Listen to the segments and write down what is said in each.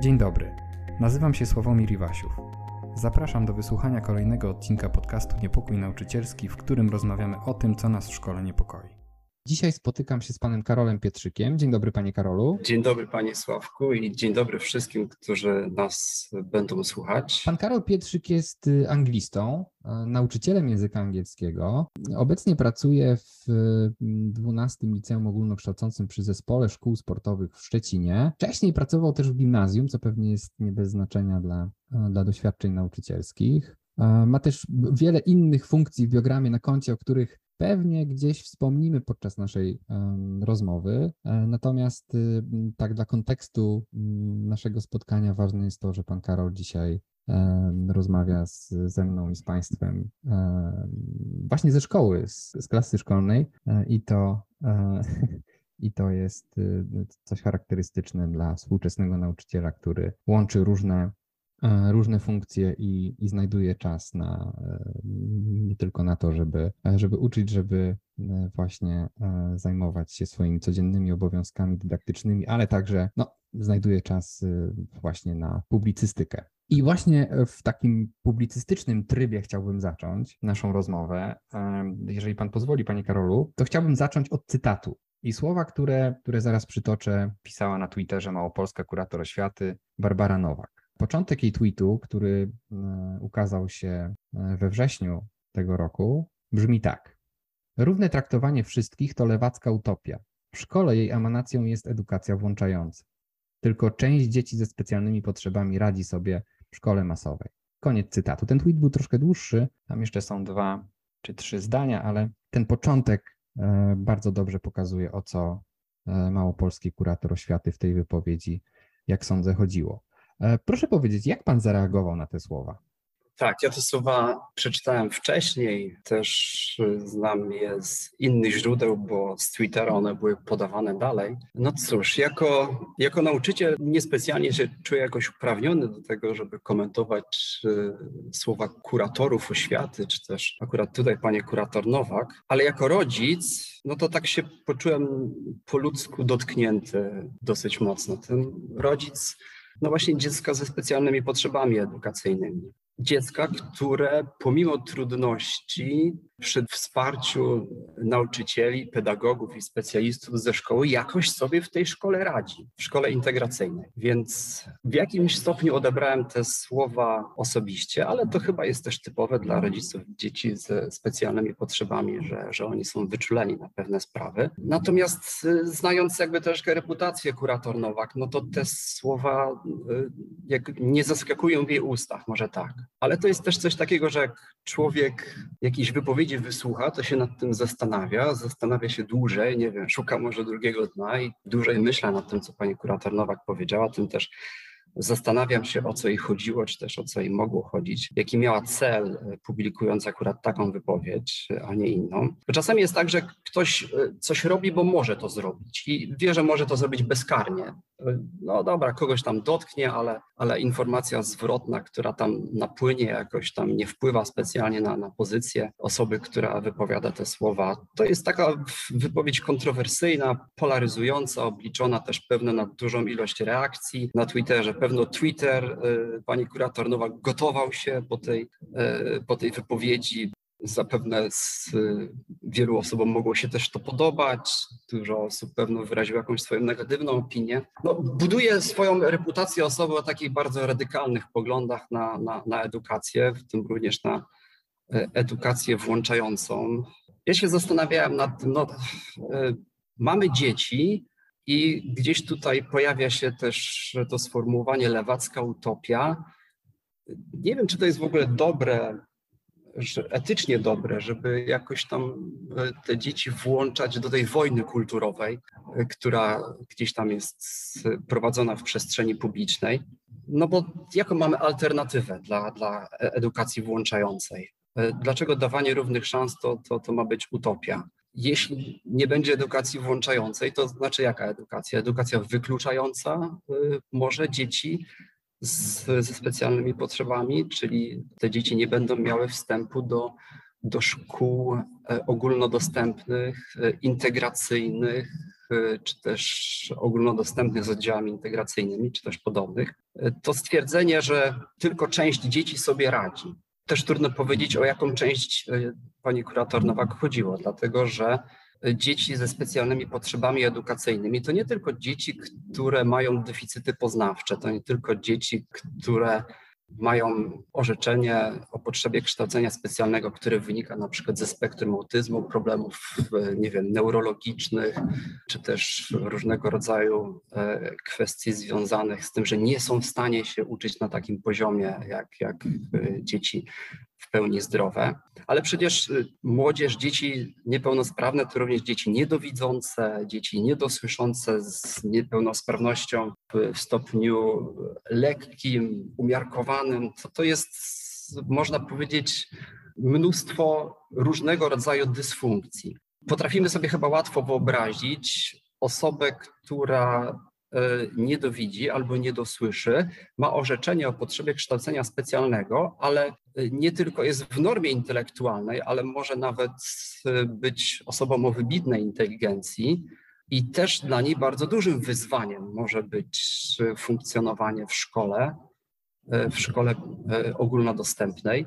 Dzień dobry. Nazywam się Sławomir Iwasiów. Zapraszam do wysłuchania kolejnego odcinka podcastu Niepokój Nauczycielski, w którym rozmawiamy o tym, co nas w szkole niepokoi. Dzisiaj spotykam się z panem Karolem Pietrzykiem. Dzień dobry, panie Karolu. Dzień dobry, panie Sławku i dzień dobry wszystkim, którzy nas będą słuchać. Pan Karol Pietrzyk jest y, anglistą, y, nauczycielem języka angielskiego. Obecnie pracuje w 12 y, Liceum Ogólnokształcącym przy Zespole Szkół Sportowych w Szczecinie. Wcześniej pracował też w gimnazjum, co pewnie jest nie bez znaczenia dla, dla doświadczeń nauczycielskich. Ma też wiele innych funkcji w biogramie na koncie, o których pewnie gdzieś wspomnimy podczas naszej rozmowy. E, natomiast y, tak dla kontekstu naszego spotkania ważne jest to, że pan Karol dzisiaj rozmawia z, ze mną i z Państwem właśnie ze szkoły, z, z klasy szkolnej e, i to, e, i to jest y, coś charakterystyczne dla współczesnego nauczyciela, który łączy różne różne funkcje i, i znajduje czas na e, nie tylko na to, żeby, e, żeby uczyć, żeby właśnie zajmować się swoimi codziennymi obowiązkami dydaktycznymi, ale także no, znajduje czas właśnie na publicystykę. I właśnie w takim publicystycznym trybie chciałbym zacząć naszą rozmowę. Jeżeli pan pozwoli, panie Karolu, to chciałbym zacząć od cytatu. I słowa, które, które zaraz przytoczę, pisała na Twitterze małopolska kurator oświaty Barbara Nowak. Początek jej tweetu, który e, ukazał się e, we wrześniu tego roku, brzmi tak. Równe traktowanie wszystkich to lewacka utopia. W szkole jej emanacją jest edukacja włączająca. Tylko część dzieci ze specjalnymi potrzebami radzi sobie w szkole masowej. Koniec cytatu. Ten tweet był troszkę dłuższy, tam jeszcze są dwa czy trzy zdania, ale ten początek e, bardzo dobrze pokazuje, o co małopolski kurator oświaty w tej wypowiedzi, jak sądzę, chodziło. E, proszę powiedzieć, jak pan zareagował na te słowa? Tak, ja te słowa przeczytałem wcześniej, też znam je z innych źródeł, bo z Twittera one były podawane dalej. No cóż, jako, jako nauczyciel niespecjalnie się czuję jakoś uprawniony do tego, żeby komentować y, słowa kuratorów oświaty, czy też akurat tutaj panie kurator Nowak, ale jako rodzic, no to tak się poczułem po ludzku dotknięty dosyć mocno. Ten rodzic no właśnie dziecka ze specjalnymi potrzebami edukacyjnymi. Dziecka, które pomimo trudności przy wsparciu nauczycieli, pedagogów i specjalistów ze szkoły jakoś sobie w tej szkole radzi, w szkole integracyjnej. Więc w jakimś stopniu odebrałem te słowa osobiście, ale to chyba jest też typowe dla rodziców dzieci ze specjalnymi potrzebami, że, że oni są wyczuleni na pewne sprawy. Natomiast y, znając jakby też reputację kurator Nowak, no to te słowa y, jak nie zaskakują w jej ustach, może tak. Ale to jest też coś takiego, że jak człowiek jakiejś wypowiedzi wysłucha, to się nad tym zastanawia, zastanawia się dłużej, nie wiem, szuka może drugiego dna i dłużej myślę nad tym, co pani kurator Nowak powiedziała, tym też Zastanawiam się, o co jej chodziło, czy też o co jej mogło chodzić, jaki miała cel, e, publikując akurat taką wypowiedź, a nie inną. Bo czasami jest tak, że ktoś e, coś robi, bo może to zrobić i wie, że może to zrobić bezkarnie. E, no dobra, kogoś tam dotknie, ale, ale informacja zwrotna, która tam napłynie, jakoś tam nie wpływa specjalnie na, na pozycję osoby, która wypowiada te słowa, to jest taka wypowiedź kontrowersyjna, polaryzująca, obliczona też pewno na dużą ilość reakcji na Twitterze pewno Twitter, y, pani kurator Nowak gotował się po tej, y, po tej wypowiedzi. Zapewne z y, wielu osobom mogło się też to podobać. Dużo osób pewno wyraziło jakąś swoją negatywną opinię. No, buduje swoją reputację osoby o takich bardzo radykalnych poglądach na, na, na edukację, w tym również na edukację włączającą. Ja się zastanawiałem nad tym, no, mamy dzieci, i gdzieś tutaj pojawia się też to sformułowanie lewacka utopia. Nie wiem, czy to jest w ogóle dobre, etycznie dobre, żeby jakoś tam e, te dzieci włączać do tej wojny kulturowej, e, która gdzieś tam jest prowadzona w przestrzeni publicznej. No bo jaką mamy alternatywę dla, dla edukacji włączającej? E, dlaczego dawanie równych szans to, to, to ma być utopia? Jeśli nie będzie edukacji włączającej, to znaczy jaka edukacja? Edukacja wykluczająca y, może dzieci z, ze specjalnymi potrzebami, czyli te dzieci nie będą miały wstępu do do szkół e, ogólnodostępnych, e, integracyjnych, e, czy też ogólnodostępnych z oddziałami integracyjnymi, czy też podobnych, to stwierdzenie, że tylko część dzieci sobie radzi. Też trudno powiedzieć, o jaką część pani kurator Nowak chodziło, dlatego że dzieci ze specjalnymi potrzebami edukacyjnymi to nie tylko dzieci, które mają deficyty poznawcze, to nie tylko dzieci, które mają orzeczenie o potrzebie kształcenia specjalnego, które wynika na przykład ze spektrum autyzmu, problemów, nie wiem, neurologicznych, czy też różnego rodzaju e, kwestii związanych z tym, że nie są w stanie się uczyć na takim poziomie jak, jak e, dzieci pełni zdrowe. Ale przecież y, młodzież, dzieci niepełnosprawne to również dzieci niedowidzące, dzieci niedosłyszące z niepełnosprawnością w stopniu lekkim, umiarkowanym. To, to jest, można powiedzieć, mnóstwo różnego rodzaju dysfunkcji. Potrafimy sobie chyba łatwo wyobrazić osobę, która nie dowidzi albo nie dosłyszy, ma orzeczenie o potrzebie kształcenia specjalnego, ale e, nie tylko jest w normie intelektualnej, ale może nawet e, być osobą o wybitnej inteligencji. I też dla niej bardzo dużym wyzwaniem może być funkcjonowanie w szkole, w szkole ogólnodostępnej.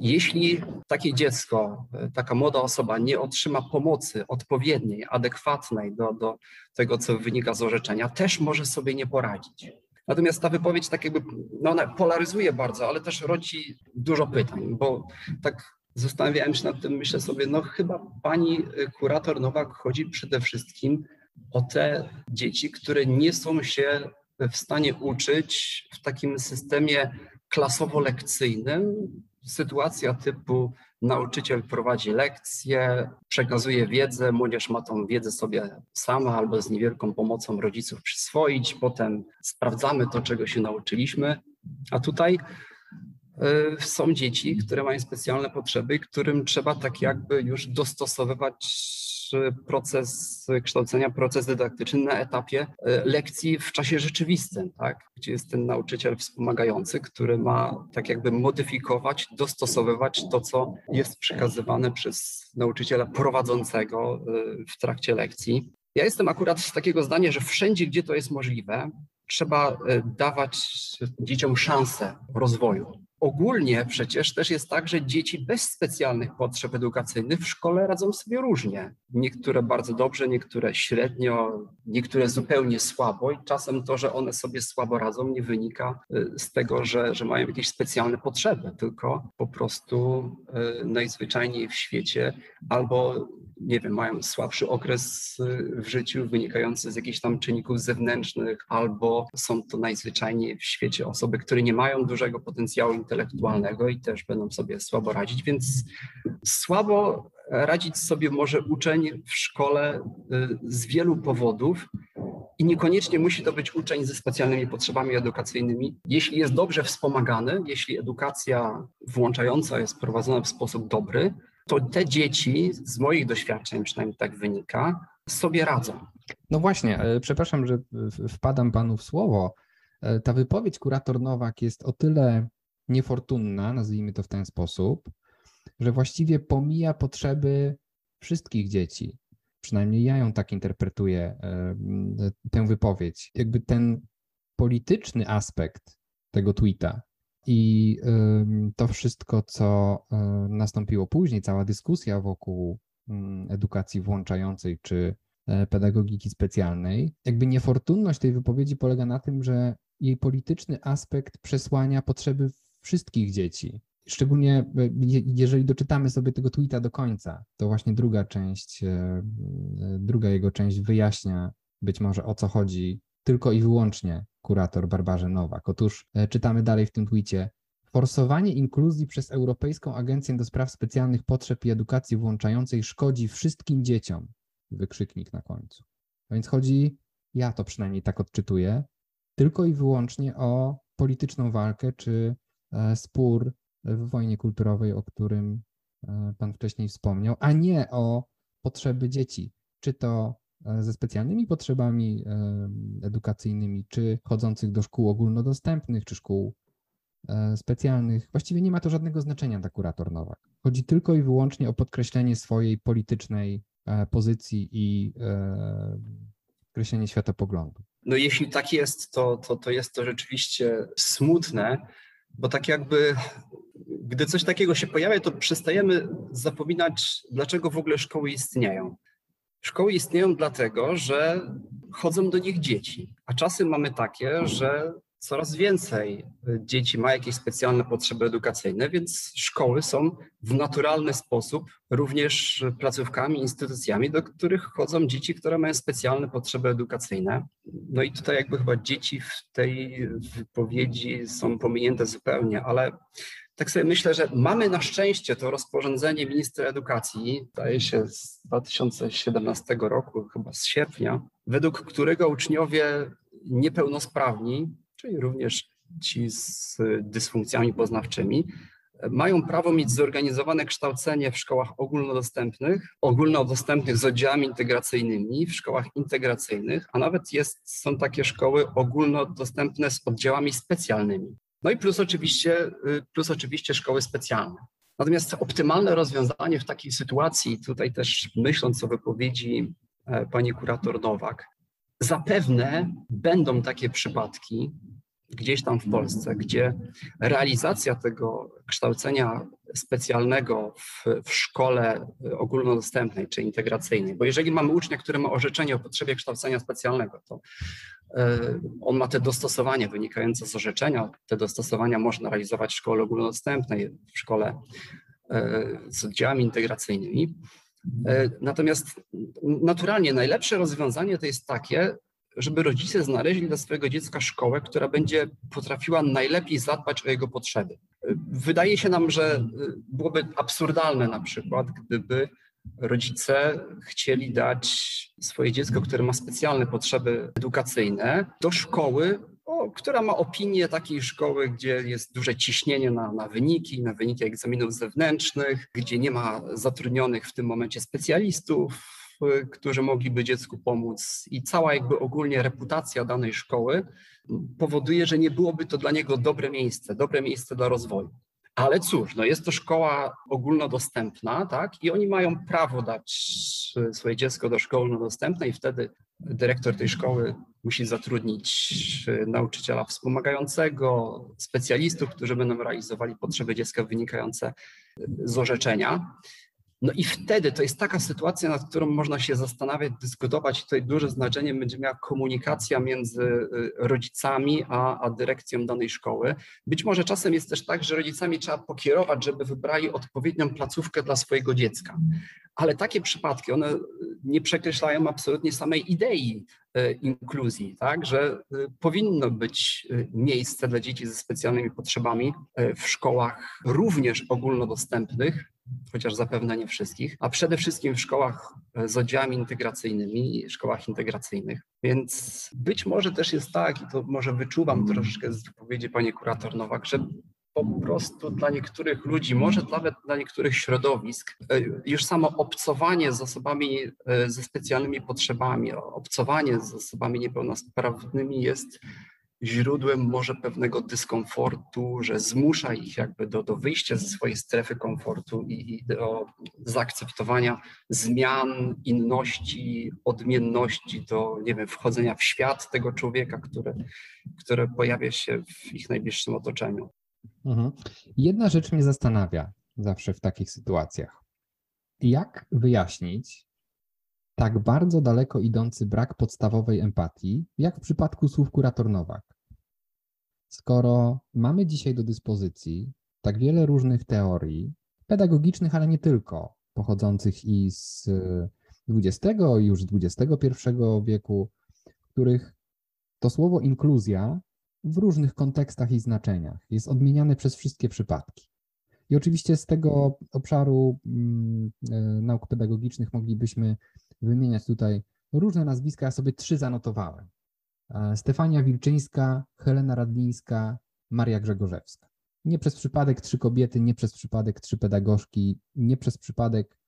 Jeśli takie dziecko, taka młoda osoba nie otrzyma pomocy odpowiedniej, adekwatnej do, do tego, co wynika z orzeczenia, też może sobie nie poradzić. Natomiast ta wypowiedź tak jakby, no ona polaryzuje bardzo, ale też rodzi dużo pytań, bo tak zastanawiałem się nad tym, myślę sobie, no chyba pani kurator Nowak chodzi przede wszystkim o te dzieci, które nie są się w stanie uczyć w takim systemie klasowo-lekcyjnym, sytuacja typu nauczyciel prowadzi lekcje, przekazuje wiedzę, młodzież ma tą wiedzę sobie sama albo z niewielką pomocą rodziców przyswoić, potem sprawdzamy to, czego się nauczyliśmy, a tutaj są dzieci, które mają specjalne potrzeby, którym trzeba tak jakby już dostosowywać proces kształcenia, proces dydaktyczny na etapie e, lekcji w czasie rzeczywistym, tak? gdzie jest ten nauczyciel wspomagający, który ma tak jakby modyfikować, dostosowywać to, co jest przekazywane przez nauczyciela prowadzącego w trakcie lekcji. Ja jestem akurat z takiego zdania, że wszędzie, gdzie to jest możliwe, trzeba dawać dzieciom szansę rozwoju. Ogólnie przecież też jest tak, że dzieci bez specjalnych potrzeb edukacyjnych w szkole radzą sobie różnie. Niektóre bardzo dobrze, niektóre średnio, niektóre zupełnie słabo i czasem to, że one sobie słabo radzą nie wynika y, z tego, że, że mają jakieś specjalne potrzeby, tylko po prostu y, najzwyczajniej w świecie albo nie wiem, mają słabszy okres y, w życiu wynikający z jakichś tam czynników zewnętrznych, albo są to najzwyczajniej w świecie osoby, które nie mają dużego potencjału intelektualnego i też będą sobie słabo radzić, więc słabo radzić sobie może uczeń w szkole y, z wielu powodów. I niekoniecznie musi to być uczeń ze specjalnymi potrzebami edukacyjnymi. Jeśli jest dobrze wspomagany, jeśli edukacja włączająca jest prowadzona w sposób dobry, to te dzieci, z moich doświadczeń przynajmniej tak wynika, sobie radzą. No właśnie, e, przepraszam, że wpadam panu w słowo. E, ta wypowiedź kurator Nowak jest o tyle niefortunna, nazwijmy to w ten sposób, że właściwie pomija potrzeby wszystkich dzieci. Przynajmniej ja ją tak interpretuję, e, tę wypowiedź. Jakby ten polityczny aspekt tego tweeta i to wszystko, co e, nastąpiło później, cała dyskusja wokół edukacji włączającej czy e, pedagogiki specjalnej, jakby niefortunność tej wypowiedzi polega na tym, że jej polityczny aspekt przesłania potrzeby wszystkich dzieci. Szczególnie e, jeżeli doczytamy sobie tego tweeta do końca, to właśnie druga część, druga jego część wyjaśnia być może o co chodzi tylko i wyłącznie kurator Barbarze Nowak. Otóż e, czytamy dalej w tym tweetie. Forsowanie inkluzji przez Europejską Agencję do Spraw Specjalnych Potrzeb i Edukacji Włączającej szkodzi wszystkim dzieciom. Wykrzyknik na końcu. A więc chodzi, ja to przynajmniej tak odczytuję, tylko i wyłącznie o polityczną walkę czy e, spór w wojnie kulturowej, o którym e, Pan wcześniej wspomniał, a nie o potrzeby dzieci. Czy to E, ze specjalnymi potrzebami e, edukacyjnymi, czy chodzących do szkół ogólnodostępnych, czy szkół e, specjalnych. Właściwie nie ma to żadnego znaczenia dla kurator Nowak. chodzi tylko i wyłącznie o podkreślenie swojej politycznej e, pozycji i określenie światopoglądu. No jeśli tak jest, to, to, to jest to rzeczywiście smutne, bo tak jakby gdy coś takiego się pojawia, to przestajemy zapominać, dlaczego w ogóle szkoły istnieją. Szkoły istnieją dlatego, że chodzą do nich dzieci, a czasy mamy takie, że coraz więcej dzieci ma jakieś specjalne potrzeby edukacyjne, więc szkoły są w naturalny sposób również placówkami, instytucjami, do których chodzą dzieci, które mają specjalne potrzeby edukacyjne. No i tutaj jakby chyba dzieci w tej wypowiedzi są pominięte zupełnie, ale tak sobie myślę, że mamy na szczęście to rozporządzenie ministra edukacji, zdaje się z 2017 roku, chyba z sierpnia, według którego uczniowie niepełnosprawni, czyli również ci z dysfunkcjami poznawczymi, mają prawo mieć zorganizowane kształcenie w szkołach ogólnodostępnych, ogólnodostępnych z oddziałami integracyjnymi, w szkołach integracyjnych, a nawet jest, są takie szkoły ogólnodostępne z oddziałami specjalnymi. No i plus oczywiście, y, plus oczywiście szkoły specjalne. Natomiast optymalne rozwiązanie w takiej sytuacji, tutaj też myśląc o wypowiedzi e, pani kurator Nowak, zapewne będą takie przypadki, gdzieś tam w Polsce, gdzie realizacja tego kształcenia specjalnego w, w, szkole ogólnodostępnej czy integracyjnej, bo jeżeli mamy ucznia, który ma orzeczenie o potrzebie kształcenia specjalnego, to e, on ma te dostosowania wynikające z orzeczenia. Te dostosowania można realizować w szkole ogólnodostępnej, w szkole e, z oddziałami integracyjnymi. E, natomiast naturalnie najlepsze rozwiązanie to jest takie, żeby rodzice znaleźli dla swojego dziecka szkołę, która będzie potrafiła najlepiej zadbać o jego potrzeby. Wydaje się nam, że y, byłoby absurdalne na przykład, gdyby rodzice chcieli dać swoje dziecko, które ma specjalne potrzeby edukacyjne, do szkoły, o, która ma opinię takiej szkoły, gdzie jest duże ciśnienie na, na wyniki, na wyniki egzaminów zewnętrznych, gdzie nie ma zatrudnionych w tym momencie specjalistów, którzy mogliby dziecku pomóc i cała jakby ogólnie reputacja danej szkoły powoduje, że nie byłoby to dla niego dobre miejsce, dobre miejsce dla rozwoju. Ale cóż, no jest to szkoła ogólnodostępna, tak? I oni mają prawo dać swoje dziecko do szkoły ogólnodostępnej i wtedy dyrektor tej szkoły musi zatrudnić nauczyciela wspomagającego, specjalistów, którzy będą realizowali potrzeby dziecka wynikające z orzeczenia. No i wtedy to jest taka sytuacja, nad którą można się zastanawiać, dyskutować. Tutaj duże znaczenie będzie miała komunikacja między y, rodzicami a, a dyrekcją danej szkoły. Być może czasem jest też tak, że rodzicami trzeba pokierować, żeby wybrali odpowiednią placówkę dla swojego dziecka. Ale takie przypadki, one nie przekreślają absolutnie samej idei y, inkluzji, tak, że y, powinno być miejsce dla dzieci ze specjalnymi potrzebami w szkołach również ogólnodostępnych, chociaż zapewne nie wszystkich, a przede wszystkim w szkołach e, z oddziałami integracyjnymi szkołach integracyjnych. Więc być może też jest tak, i to może wyczuwam troszeczkę z wypowiedzi pani kurator Nowak, że po prostu dla niektórych ludzi, może nawet dla niektórych środowisk, e, już samo obcowanie z osobami e, ze specjalnymi potrzebami, obcowanie z osobami niepełnosprawnymi jest źródłem może pewnego dyskomfortu, że zmusza ich jakby do, do wyjścia ze swojej strefy komfortu i, i do zaakceptowania zmian, inności, odmienności, do nie wiem, wchodzenia w świat tego człowieka, który, który pojawia się w ich najbliższym otoczeniu. Mhm. Jedna rzecz mnie zastanawia zawsze w takich sytuacjach. Jak wyjaśnić, tak bardzo daleko idący brak podstawowej empatii, jak w przypadku słów kurator Nowak. Skoro mamy dzisiaj do dyspozycji tak wiele różnych teorii pedagogicznych, ale nie tylko, pochodzących i z XX i już XXI wieku, w których to słowo inkluzja w różnych kontekstach i znaczeniach jest odmieniane przez wszystkie przypadki. I oczywiście z tego obszaru mm, e, nauk pedagogicznych moglibyśmy wymieniać tutaj różne nazwiska, ja sobie trzy zanotowałem. E, Stefania Wilczyńska, Helena Radlińska, Maria Grzegorzewska. Nie przez przypadek trzy kobiety, nie przez przypadek trzy pedagogzki, nie przez przypadek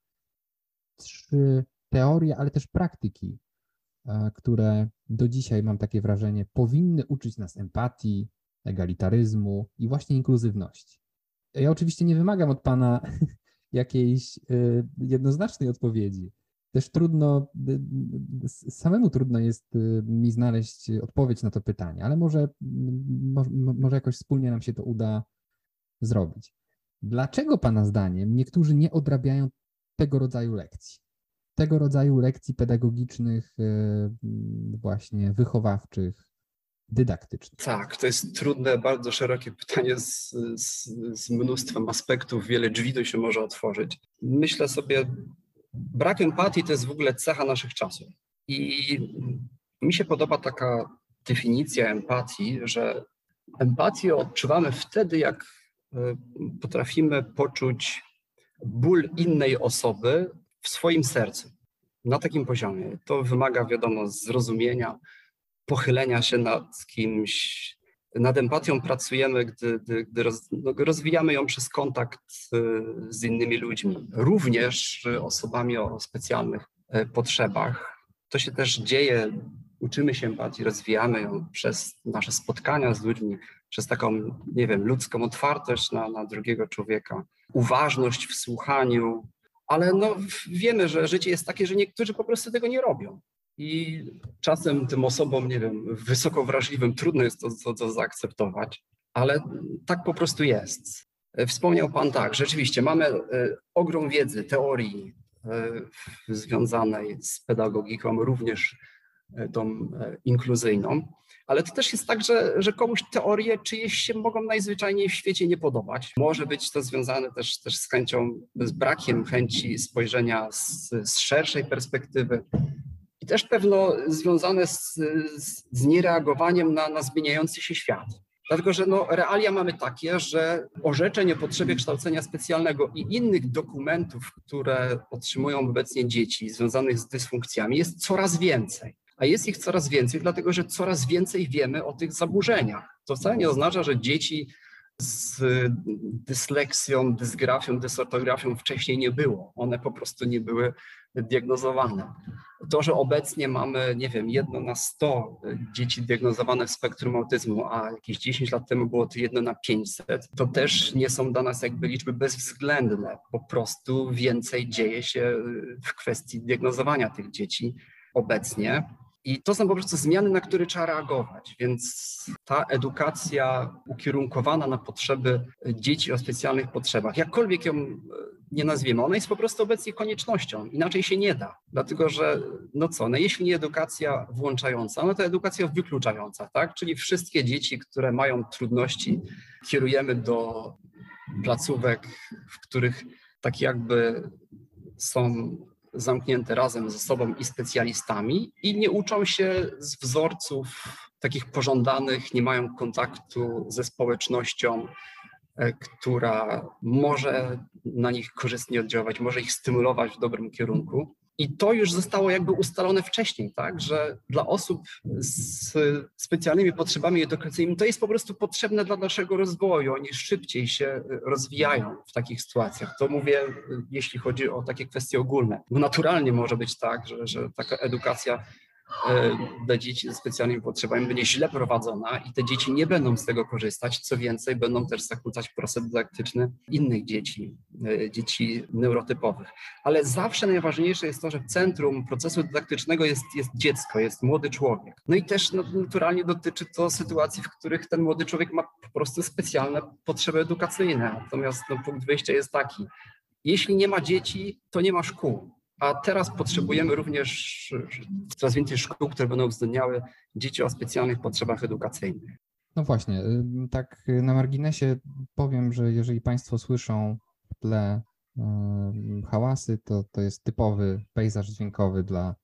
trzy teorie, ale też praktyki, e, które do dzisiaj, mam takie wrażenie, powinny uczyć nas empatii, egalitaryzmu i właśnie inkluzywności. Ja oczywiście nie wymagam od Pana jakiejś y, jednoznacznej odpowiedzi. Też trudno, y, y, samemu trudno jest mi znaleźć odpowiedź na to pytanie, ale może, może, może jakoś wspólnie nam się to uda zrobić. Dlaczego Pana zdaniem niektórzy nie odrabiają tego rodzaju lekcji? Tego rodzaju lekcji pedagogicznych, właśnie wychowawczych, dydaktycznych? Tak, to jest trudne, bardzo szerokie pytanie z, z, z mnóstwem aspektów, wiele drzwi to się może otworzyć. Myślę sobie, brak empatii to jest w ogóle cecha naszych czasów. I mi się podoba taka definicja empatii, że empatię odczuwamy wtedy, jak e, potrafimy poczuć ból innej osoby w swoim sercu. Na takim poziomie. To wymaga, wiadomo, zrozumienia, pochylenia się nad kimś. Nad empatią pracujemy, gdy, gdy, gdy roz, no, rozwijamy ją przez kontakt y, z innymi ludźmi, również osobami o specjalnych e, potrzebach. To się też dzieje, uczymy się empatii, rozwijamy ją przez nasze spotkania z ludźmi, przez taką, nie wiem, ludzką otwartość na, na drugiego człowieka, uważność w słuchaniu, ale no, wiemy, że życie jest takie, że niektórzy po prostu tego nie robią. I czasem tym osobom, nie wiem, wysoko wrażliwym trudno jest to, to, to zaakceptować, ale tak po prostu jest. Wspomniał Pan tak, rzeczywiście mamy e, ogrom wiedzy, teorii e, związanej z pedagogiką, również e, tą inkluzyjną, ale to też jest tak, że, że komuś teorie czyjeś się mogą najzwyczajniej w świecie nie podobać. Może być to związane też, też z chęcią, z brakiem chęci spojrzenia z, z szerszej perspektywy, też pewno związane z, z, z niereagowaniem na, na zmieniający się świat. Dlatego, że no, realia mamy takie, że orzeczeń o potrzebie kształcenia specjalnego i innych dokumentów, które otrzymują obecnie dzieci związanych z dysfunkcjami, jest coraz więcej. A jest ich coraz więcej, dlatego że coraz więcej wiemy o tych zaburzeniach. To wcale nie oznacza, że dzieci z dysleksją, dysgrafią, dysortografią wcześniej nie było. One po prostu nie były diagnozowane. To, że obecnie mamy, nie wiem, jedno na 100 dzieci diagnozowane w spektrum autyzmu, a jakieś 10 lat temu było to jedno na 500, to też nie są dla nas jakby liczby bezwzględne. Po prostu więcej dzieje się w kwestii diagnozowania tych dzieci obecnie. I to są po prostu zmiany, na które trzeba reagować. Więc ta edukacja ukierunkowana na potrzeby dzieci o specjalnych potrzebach, jakkolwiek ją e, nie nazwiemy, ona jest po prostu obecnie koniecznością. Inaczej się nie da. Dlatego, że no co, no jeśli nie edukacja włączająca, no to edukacja wykluczająca, tak? Czyli wszystkie dzieci, które mają trudności, kierujemy do placówek, w których tak jakby są zamknięte razem ze sobą i specjalistami i nie uczą się z wzorców takich pożądanych, nie mają kontaktu ze społecznością, e, która może na nich korzystnie oddziaływać, może ich stymulować w dobrym kierunku. I to już zostało jakby ustalone wcześniej, tak, że dla osób z specjalnymi potrzebami edukacyjnymi to jest po prostu potrzebne dla naszego rozwoju. Oni szybciej się rozwijają w takich sytuacjach. To mówię, jeśli chodzi o takie kwestie ogólne. Bo naturalnie może być tak, że, że taka edukacja E, dla dzieci ze specjalnymi potrzebami będzie źle prowadzona i te dzieci nie będą z tego korzystać. Co więcej, będą też zakłócać proces dydaktyczny innych dzieci, e, dzieci neurotypowych. Ale zawsze najważniejsze jest to, że w centrum procesu dydaktycznego jest, jest dziecko, jest młody człowiek. No i też no, naturalnie dotyczy to sytuacji, w których ten młody człowiek ma po prostu specjalne potrzeby edukacyjne. Natomiast no, punkt wyjścia jest taki, jeśli nie ma dzieci, to nie ma szkół. A teraz potrzebujemy również coraz więcej szkół, które będą uwzględniały dzieci o specjalnych potrzebach edukacyjnych. No właśnie, tak na marginesie powiem, że jeżeli Państwo słyszą w tle hałasy, to, to jest typowy pejzaż dźwiękowy dla,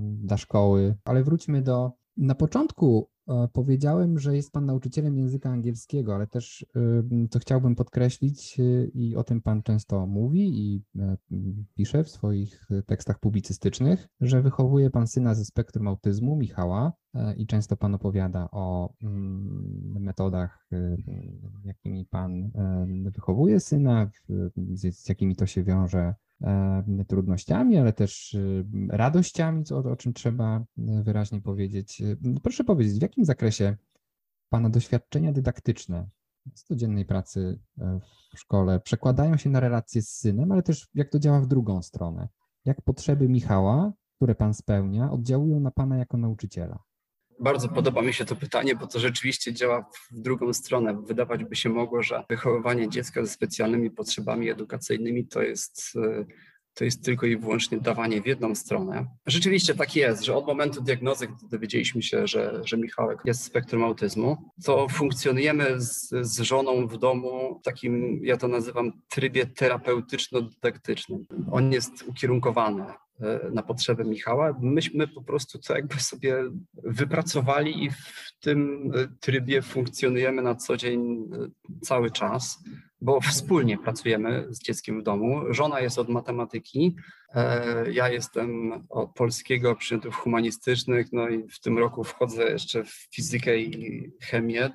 dla szkoły. Ale wróćmy do. Na początku powiedziałem, że jest Pan nauczycielem języka angielskiego, ale też co chciałbym podkreślić y, i o tym Pan często mówi i e, pisze w swoich tekstach publicystycznych, że wychowuje Pan syna ze spektrum autyzmu, Michała, e, i często Pan opowiada o metodach, y, jakimi Pan wychowuje syna, z jakimi to się wiąże E, trudnościami, ale też radościami, co, o czym trzeba wyraźnie powiedzieć. Proszę powiedzieć, w jakim zakresie Pana doświadczenia dydaktyczne z codziennej pracy w szkole przekładają się na relacje z synem, ale też jak to działa w drugą stronę. Jak potrzeby Michała, które pan spełnia, oddziałują na pana jako nauczyciela? Bardzo podoba mi się to pytanie, bo to rzeczywiście działa w drugą stronę. Wydawać by się mogło, że wychowywanie dziecka ze specjalnymi potrzebami edukacyjnymi to jest e, to jest tylko i wyłącznie dawanie w jedną stronę. Rzeczywiście tak jest, że od momentu diagnozy, gdy dowiedzieliśmy się, że, że Michałek jest spektrum autyzmu, to funkcjonujemy z, z żoną w domu w takim, ja to nazywam, trybie terapeutyczno-dydaktycznym. On jest ukierunkowany na potrzeby Michała. Myśmy po prostu to jakby sobie wypracowali i w tym e, trybie funkcjonujemy na co dzień e, cały czas bo wspólnie pracujemy z dzieckiem w domu. Żona jest od matematyki, e, ja jestem od polskiego, przedmiotów humanistycznych, no i w tym roku wchodzę jeszcze w fizykę i chemię.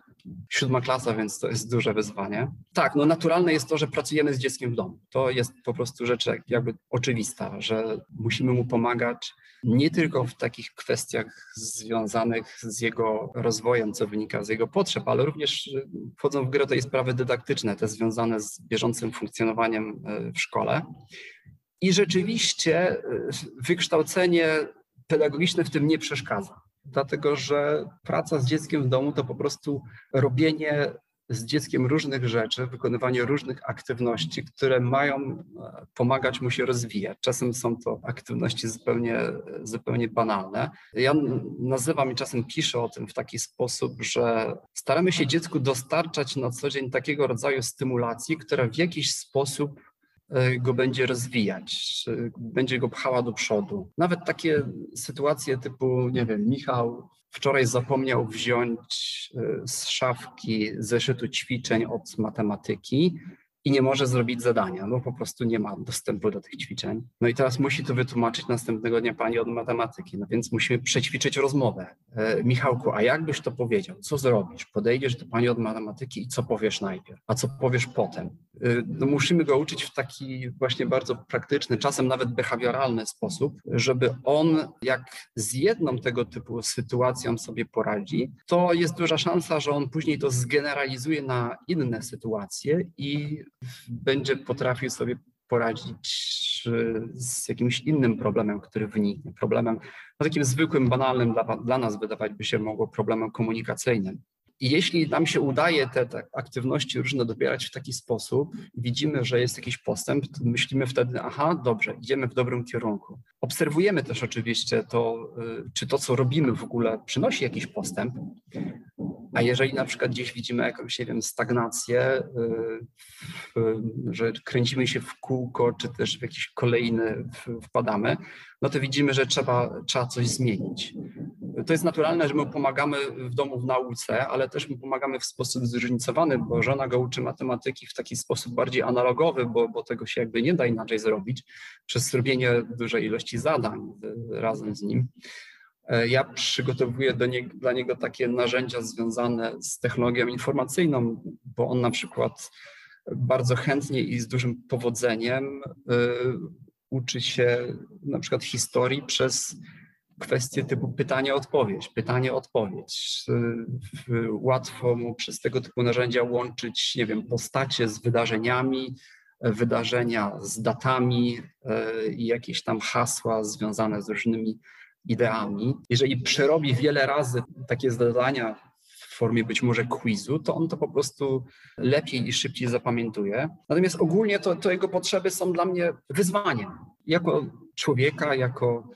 Siódma klasa, więc to jest duże wyzwanie. Tak, no naturalne jest to, że pracujemy z dzieckiem w domu. To jest po prostu rzecz jakby oczywista, że musimy mu pomagać nie tylko w takich kwestiach związanych z jego rozwojem, co wynika z jego potrzeb, ale również wchodzą w grę tej sprawy dydaktyczne, te związane z bieżącym funkcjonowaniem e, w szkole. I rzeczywiście e, wykształcenie pedagogiczne w tym nie przeszkadza, dlatego że praca z dzieckiem w domu to po prostu robienie z dzieckiem różnych rzeczy, wykonywanie różnych aktywności, które mają e, pomagać mu się rozwijać. Czasem są to aktywności zupełnie, zupełnie banalne. Ja nazywam i czasem piszę o tym w taki sposób, że staramy się dziecku dostarczać na co dzień takiego rodzaju stymulacji, która w jakiś sposób go będzie rozwijać, będzie go pchała do przodu. Nawet takie sytuacje typu, nie wiem, Michał Wczoraj zapomniał wziąć e, z szafki zeszytu ćwiczeń od matematyki i nie może zrobić zadania, bo po prostu nie ma dostępu do tych ćwiczeń. No i teraz musi to wytłumaczyć następnego dnia pani od matematyki, no więc musimy przećwiczyć rozmowę. E, Michałku, a jak byś to powiedział? Co zrobisz? Podejdziesz do pani od matematyki i co powiesz najpierw? A co powiesz potem? E, no musimy go uczyć w taki właśnie bardzo praktyczny, czasem nawet behawioralny sposób, żeby on jak z jedną tego typu sytuacją sobie poradzi, to jest duża szansa, że on później to zgeneralizuje na inne sytuacje i będzie potrafił sobie poradzić z jakimś innym problemem, który wyniknie. Problemem no takim zwykłym, banalnym dla, dla nas wydawać by się mogło problemem komunikacyjnym. I jeśli nam się udaje te, te, aktywności różne dobierać w taki sposób, widzimy, że jest jakiś postęp, to myślimy wtedy, aha, dobrze, idziemy w dobrym kierunku. Obserwujemy też oczywiście to, y, czy to, co robimy w ogóle przynosi jakiś postęp, a jeżeli na przykład gdzieś widzimy jakąś, nie wiem, stagnację, y, że kręcimy się w kółko, czy też w jakiś kolejny wpadamy, no to widzimy, że trzeba, trzeba coś zmienić. To jest naturalne, że my pomagamy w domu w nauce, ale też my pomagamy w sposób zróżnicowany, bo żona go uczy matematyki w taki sposób bardziej analogowy, bo, bo tego się jakby nie da inaczej zrobić, przez zrobienie dużej ilości zadań razem z nim. E, ja przygotowuję nie, dla niego takie narzędzia związane z technologią informacyjną, bo on na przykład bardzo chętnie i z dużym powodzeniem y, uczy się na przykład historii przez kwestie typu pytanie-odpowiedź, pytanie-odpowiedź. Łatwo mu przez tego typu narzędzia łączyć, nie wiem, postacie z wydarzeniami, wydarzenia z datami y, i jakieś tam hasła związane z różnymi ideami. Jeżeli przerobi wiele razy takie zadania w formie być może quizu, to on to po prostu lepiej i szybciej zapamiętuje. Natomiast ogólnie to, to jego potrzeby są dla mnie wyzwaniem. Jako człowieka, jako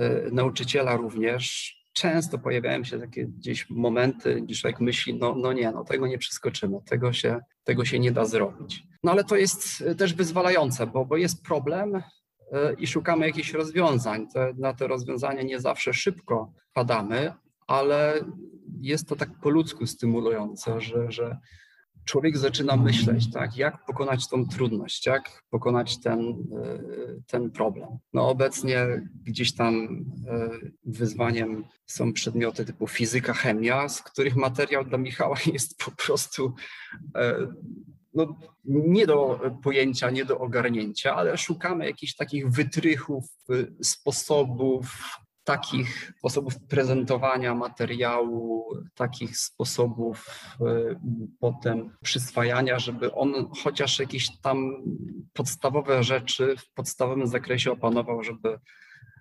y, nauczyciela również, często pojawiają się takie gdzieś momenty, gdzie człowiek myśli, no, no nie, no tego nie przeskoczymy, tego się, tego się nie da zrobić. No ale to jest też wyzwalające, bo, bo jest problem, E, i szukamy jakichś rozwiązań. Te, na te rozwiązania nie zawsze szybko padamy, ale jest to tak po ludzku stymulujące, że, że człowiek zaczyna myśleć, tak, jak pokonać tą trudność, jak pokonać ten, e, ten problem. No obecnie gdzieś tam e, wyzwaniem są przedmioty typu fizyka, chemia, z których materiał dla Michała jest po prostu no, nie do pojęcia, nie do ogarnięcia, ale szukamy jakichś takich wytrychów, sposobów, takich sposobów prezentowania materiału, takich sposobów e, potem przyswajania, żeby on chociaż jakieś tam podstawowe rzeczy w podstawowym zakresie opanował, żeby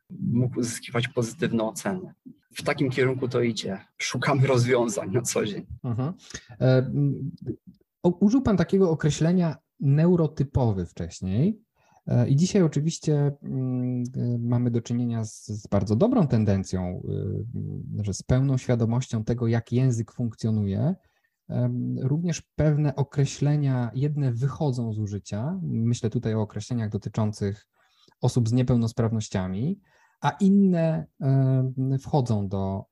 mógł uzyskiwać pozytywne oceny. W takim kierunku to idzie. Szukamy rozwiązań na co dzień. Mhm. E, użył Pan takiego określenia neurotypowy wcześniej. E, I dzisiaj oczywiście mm, e, mamy do czynienia z, z, bardzo dobrą tendencją, że z pełną świadomością tego, jak język funkcjonuje, również pewne określenia, jedne wychodzą z użycia. Myślę tutaj o określeniach dotyczących osób z niepełnosprawnościami, a inne wchodzą do,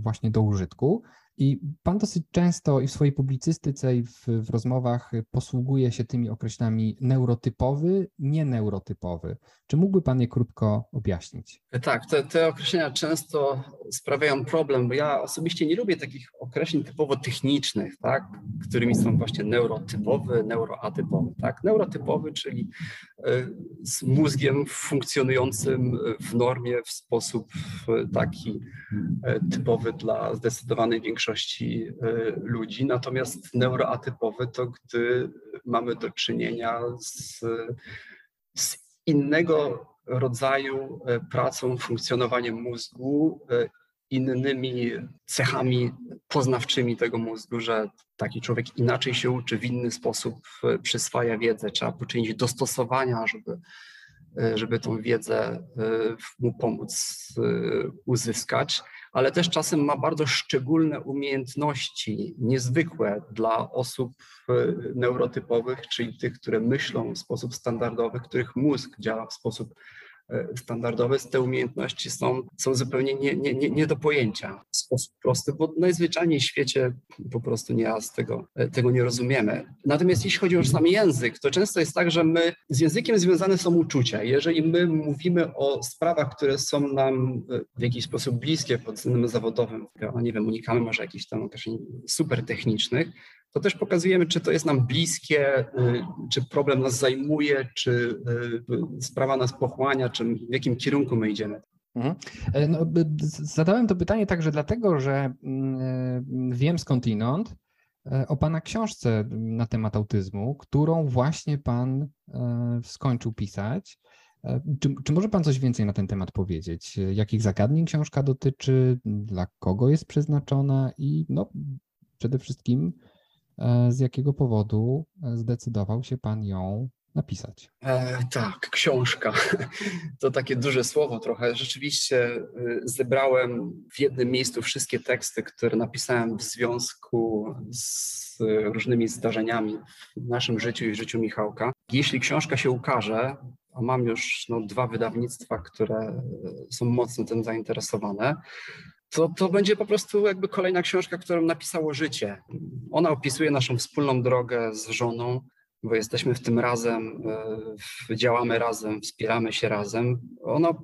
właśnie do użytku. I pan dosyć często i w swojej publicystyce, i w, w rozmowach posługuje się tymi określeniami neurotypowy, nieneurotypowy. Czy mógłby pan je krótko objaśnić? Tak, te, te określenia często sprawiają problem, bo ja osobiście nie lubię takich określeń typowo technicznych, tak, którymi są właśnie neurotypowy, neuroatypowy. Tak. Neurotypowy, czyli e, z mózgiem funkcjonującym w normie w sposób taki e, typowy dla zdecydowanej większości większości e, ludzi. Natomiast neuroatypowy to gdy mamy do czynienia z, z innego rodzaju e, pracą, funkcjonowaniem mózgu, e, innymi cechami poznawczymi tego mózgu, że taki człowiek inaczej się uczy, w inny sposób przyswaja wiedzę, trzeba poczynić dostosowania, żeby, żeby tą wiedzę mu pomóc uzyskać ale też czasem ma bardzo szczególne umiejętności, niezwykłe dla osób e, neurotypowych, czyli tych, które myślą w sposób standardowy, których mózg działa w sposób standardowe, te umiejętności są, są zupełnie nie, nie, nie, nie do pojęcia w sposób prosty, bo najzwyczajniej w świecie po prostu nie raz tego, e, tego nie rozumiemy. Natomiast jeśli chodzi o sam język, to często jest tak, że my z językiem związane są uczucia. Jeżeli my mówimy o sprawach, które są nam e, w jakiś sposób bliskie pod względem zawodowym, no nie wiem, unikamy może jakichś tam określeń super technicznych, to też pokazujemy, czy to jest nam bliskie, y, czy problem nas zajmuje, czy y, sprawa nas pochłania, czy w jakim kierunku my idziemy. Mhm. E, no, zadałem to pytanie także dlatego, że mm, wiem skądinąd e, o Pana książce na temat autyzmu, którą właśnie Pan e, skończył pisać. Czy, czy, może Pan coś więcej na ten temat powiedzieć? Jakich zagadnień książka dotyczy, dla kogo jest przeznaczona i no, przede wszystkim z jakiego powodu e, zdecydował się Pan ją napisać? E, tak, książka. To takie duże słowo trochę. Rzeczywiście y, zebrałem w jednym miejscu wszystkie teksty, które napisałem w związku z różnymi zdarzeniami w naszym życiu i w życiu Michałka. Jeśli książka się ukaże, a mam już no, dwa wydawnictwa, które są mocno tym zainteresowane, to, to będzie po prostu jakby kolejna książka, którą napisało życie. Ona opisuje naszą wspólną drogę z żoną, bo jesteśmy w tym razem, e, działamy razem, wspieramy się razem. Ona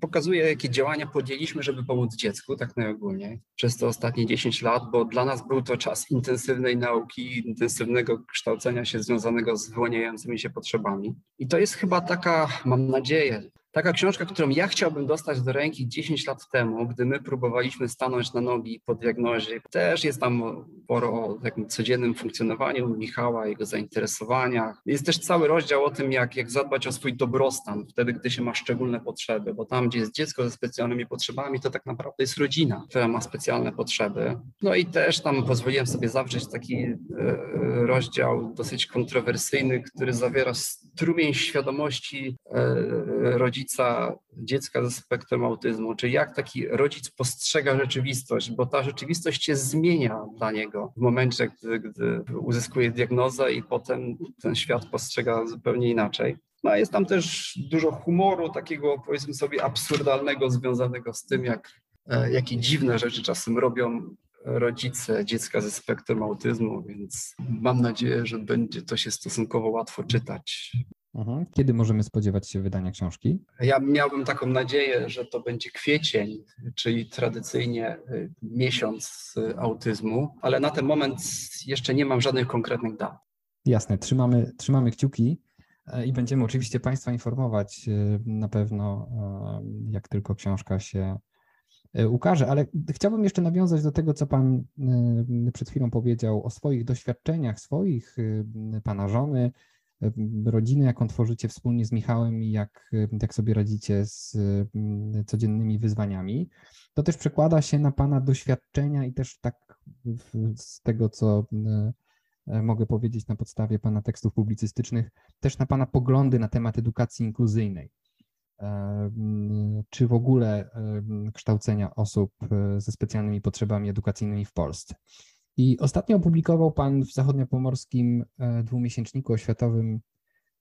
pokazuje, jakie działania podjęliśmy, żeby pomóc dziecku, tak najogólniej, przez te ostatnie 10 lat, bo dla nas był to czas intensywnej nauki, intensywnego kształcenia się związanego z wyłaniającymi się potrzebami. I to jest chyba taka, mam nadzieję, Taka książka, którą ja chciałbym dostać do ręki 10 lat temu, gdy my próbowaliśmy stanąć na nogi po diagnozie. Też jest tam sporo o takim codziennym funkcjonowaniu Michała, jego zainteresowaniach. Jest też cały rozdział o tym, jak, jak zadbać o swój dobrostan wtedy, gdy się ma szczególne potrzeby, bo tam, gdzie jest dziecko ze specjalnymi potrzebami, to tak naprawdę jest rodzina, która ma specjalne potrzeby. No i też tam pozwoliłem sobie zawrzeć taki e, rozdział dosyć kontrowersyjny, który zawiera strumień świadomości e, rodziców rodzica dziecka ze spektrem autyzmu, czy jak taki rodzic postrzega rzeczywistość, bo ta rzeczywistość się zmienia dla niego w momencie, gdy, gdy uzyskuje diagnozę i potem ten świat postrzega zupełnie inaczej. No, jest tam też dużo humoru, takiego powiedzmy sobie absurdalnego, związanego z tym, jak, e, jakie dziwne rzeczy czasem robią rodzice dziecka ze spektrem autyzmu, więc mam nadzieję, że będzie to się stosunkowo łatwo czytać. Mhm. Kiedy możemy spodziewać się wydania książki? Ja miałbym taką nadzieję, że to będzie kwiecień, czyli tradycyjnie y, miesiąc y, autyzmu, ale na ten moment jeszcze nie mam żadnych konkretnych dat. Jasne, trzymamy, trzymamy kciuki. E, I będziemy oczywiście Państwa informować e, na pewno, e, jak tylko książka się ukaże, ale chciałbym jeszcze nawiązać do tego, co Pan przed chwilą powiedział o swoich doświadczeniach, swoich, Pana żony, rodziny, jaką tworzycie wspólnie z Michałem i jak, jak sobie radzicie z codziennymi wyzwaniami. To też przekłada się na Pana doświadczenia i też tak z tego, co E, mogę powiedzieć na podstawie Pana tekstów publicystycznych, też na Pana poglądy na temat edukacji inkluzyjnej, e, czy w ogóle kształcenia osób ze specjalnymi potrzebami edukacyjnymi w Polsce. I ostatnio opublikował Pan w zachodniopomorskim dwumiesięczniku oświatowym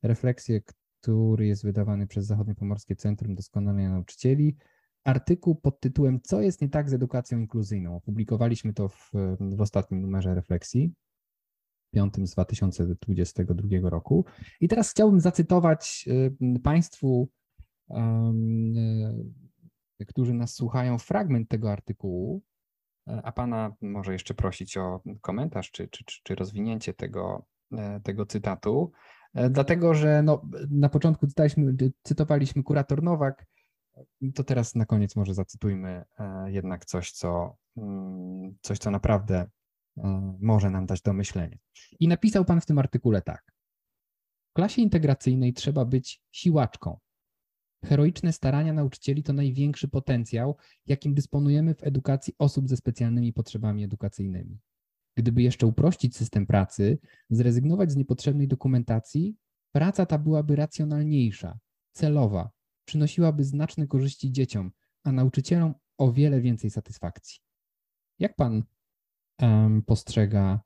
refleksję, który jest wydawany przez Zachodniopomorskie Centrum Doskonalenia Nauczycieli, artykuł pod tytułem Co jest nie tak z edukacją inkluzyjną. Opublikowaliśmy to w, w ostatnim numerze refleksji. 5 z 2022 roku. I teraz chciałbym zacytować y, Państwu, y, którzy nas słuchają, fragment tego artykułu, e, a Pana może jeszcze prosić o komentarz czy, czy, czy rozwinięcie tego, e, tego cytatu, e, dlatego że no, na początku cytaliśmy, cytowaliśmy kurator Nowak, to teraz na koniec może zacytujmy jednak coś, co, mm, coś, co naprawdę E, może nam dać do myślenia. I napisał Pan w tym artykule tak. W klasie integracyjnej trzeba być siłaczką. Heroiczne starania nauczycieli to największy potencjał, jakim dysponujemy w edukacji osób ze specjalnymi potrzebami edukacyjnymi. Gdyby jeszcze uprościć system pracy, zrezygnować z niepotrzebnej dokumentacji, praca ta byłaby racjonalniejsza, celowa, przynosiłaby znaczne korzyści dzieciom, a nauczycielom o wiele więcej satysfakcji. Jak pan postrzega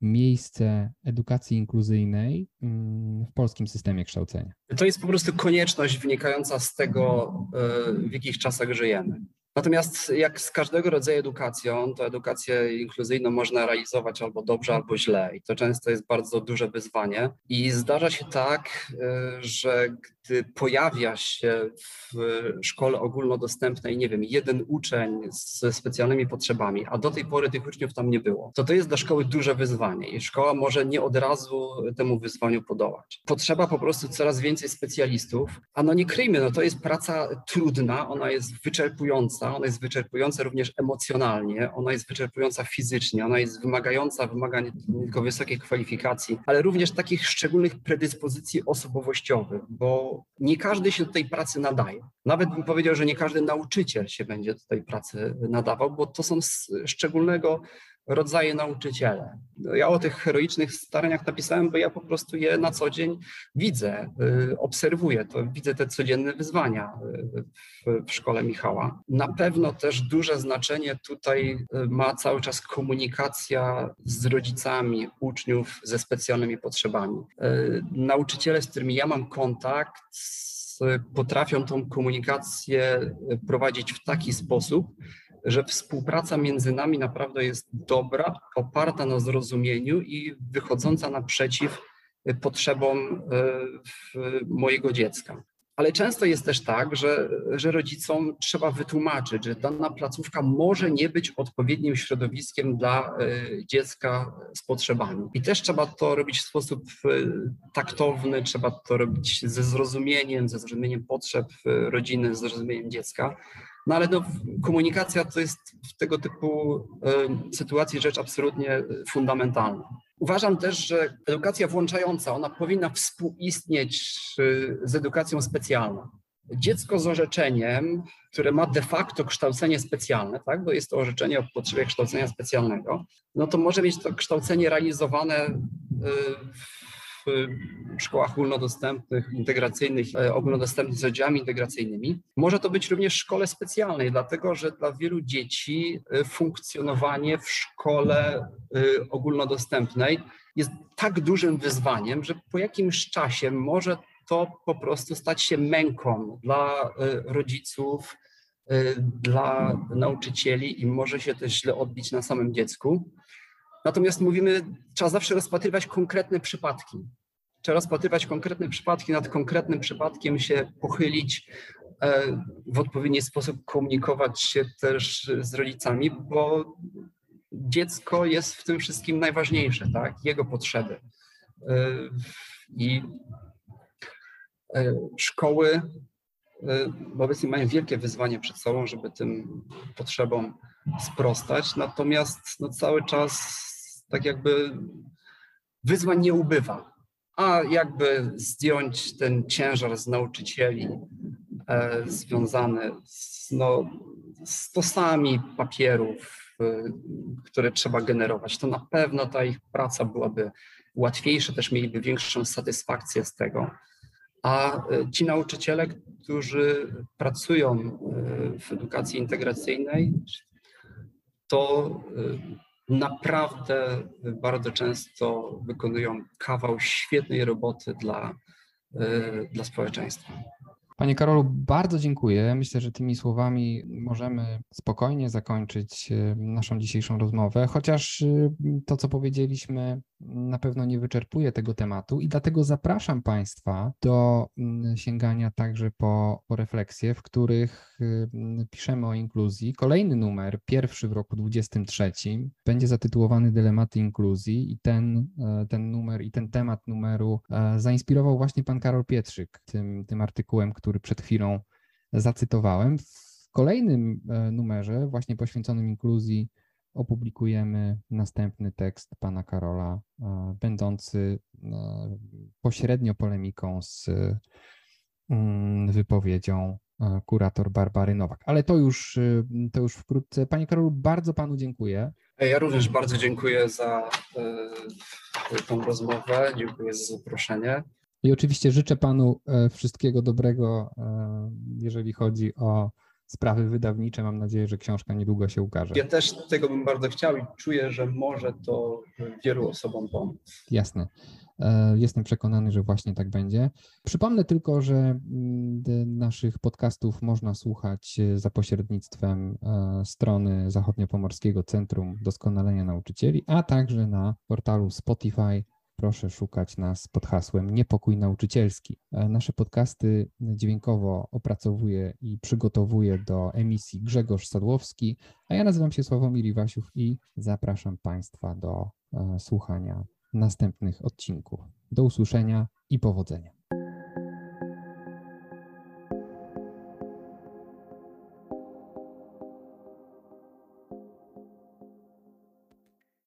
miejsce edukacji inkluzyjnej mm, w polskim systemie kształcenia? To jest po prostu konieczność wynikająca z tego, e, w jakich czasach żyjemy. Natomiast jak z każdego rodzaju edukacją, to edukację inkluzyjną można realizować albo dobrze, albo źle. I to często jest bardzo duże wyzwanie. I zdarza się tak, e, że gdy pojawia się w szkole ogólnodostępnej, nie wiem, jeden uczeń ze specjalnymi potrzebami, a do tej pory tych uczniów tam nie było, to to jest dla szkoły duże wyzwanie i szkoła może nie od razu temu wyzwaniu podołać. Potrzeba po prostu coraz więcej specjalistów, a no nie kryjmy, no to jest praca trudna, ona jest wyczerpująca, ona jest wyczerpująca również emocjonalnie, ona jest wyczerpująca fizycznie, ona jest wymagająca, wymaga nie tylko wysokiej kwalifikacji, ale również takich szczególnych predyspozycji osobowościowych, bo nie każdy się do tej pracy nadaje. Nawet bym powiedział, że nie każdy nauczyciel się będzie do tej pracy nadawał, bo to są szczególnego rodzaje nauczyciele. Ja o tych heroicznych staraniach napisałem, bo ja po prostu je na co dzień widzę, y, obserwuję to, widzę te codzienne wyzwania y, w, w szkole Michała. Na pewno też duże znaczenie tutaj y, ma cały czas komunikacja z rodzicami uczniów ze specjalnymi potrzebami. Nauczyciele, z którymi ja mam kontakt, potrafią tą komunikację prowadzić w taki sposób, że współpraca między nami naprawdę jest dobra, oparta na zrozumieniu i wychodząca naprzeciw potrzebom e, mojego dziecka. Ale często jest też tak, że, że rodzicom trzeba wytłumaczyć, że dana placówka może nie być odpowiednim środowiskiem dla e, dziecka z potrzebami. I też trzeba to robić w sposób taktowny, trzeba to robić ze zrozumieniem, ze zrozumieniem potrzeb rodziny, ze zrozumieniem dziecka. No ale no, komunikacja to jest w tego typu y, sytuacji rzecz absolutnie fundamentalna. Uważam też, że edukacja włączająca, ona powinna współistnieć y, z edukacją specjalną. Dziecko z orzeczeniem, które ma de facto kształcenie specjalne, tak, bo jest to orzeczenie o potrzebie kształcenia specjalnego, no to może mieć to kształcenie realizowane y, w w szkołach ogólnodostępnych, integracyjnych, e, ogólnodostępnych z oddziałami integracyjnymi. Może to być również w szkole specjalnej, dlatego że dla wielu dzieci e, funkcjonowanie w szkole e, ogólnodostępnej jest tak dużym wyzwaniem, że po jakimś czasie może to po prostu stać się męką dla rodziców, dla nauczycieli i może się też źle odbić na samym dziecku. Natomiast mówimy, trzeba zawsze rozpatrywać konkretne przypadki. Trzeba rozpatrywać konkretne przypadki, nad konkretnym przypadkiem się pochylić, e, w odpowiedni sposób komunikować się też z rodzicami, bo dziecko jest w tym wszystkim najważniejsze, tak? Jego potrzeby. E, I e, szkoły obecnie mają wielkie wyzwanie przed sobą, żeby tym potrzebom sprostać, natomiast no, cały czas tak jakby wyzwań nie ubywa, a jakby zdjąć ten ciężar z nauczycieli e, związany z, no, stosami papierów, e, które trzeba generować, to na pewno ta ich praca byłaby łatwiejsza, też mieliby większą satysfakcję z tego. A e, ci nauczyciele, którzy pracują e, w edukacji integracyjnej, to e, naprawdę bardzo często wykonują kawał świetnej roboty dla, e, dla społeczeństwa. Panie Karolu, bardzo dziękuję. Myślę, że tymi słowami możemy spokojnie zakończyć e, naszą dzisiejszą rozmowę, chociaż e, to, co powiedzieliśmy, na pewno nie wyczerpuje tego tematu i dlatego zapraszam Państwa do sięgania także po, po refleksje, w których mm, piszemy o inkluzji. Kolejny numer, pierwszy w roku 23, będzie zatytułowany Dylematy inkluzji i ten, e, ten numer i ten temat numeru e, zainspirował właśnie pan Karol Pietrzyk tym, tym artykułem, który przed chwilą zacytowałem. W kolejnym e, numerze, właśnie poświęconym inkluzji, opublikujemy następny tekst pana Karola, e, będący e, pośrednio polemiką z mm, wypowiedzią kurator Barbary Nowak. Ale to już, to już wkrótce. Panie Karolu, bardzo panu dziękuję. Ja również bardzo dziękuję za tą rozmowę, dziękuję za zaproszenie. I oczywiście życzę panu e, wszystkiego dobrego, e, jeżeli chodzi o sprawy wydawnicze. Mam nadzieję, że książka niedługo się ukaże. Ja też tego bym bardzo chciał i czuję, że może to wielu osobom pomóc. Jasne. E, Jestem przekonany, że właśnie tak będzie. Przypomnę tylko, że mm, naszych podcastów można słuchać za pośrednictwem strony Zachodniopomorskiego Centrum Doskonalenia Nauczycieli, a także na portalu Spotify. Proszę szukać nas pod hasłem Niepokój Nauczycielski. E, Nasze podcasty dźwiękowo opracowuje i przygotowuje do emisji Grzegorz Sadłowski, a ja nazywam się Sławomir Iwasiów i zapraszam Państwa do e, słuchania następnych odcinków. Do usłyszenia i powodzenia.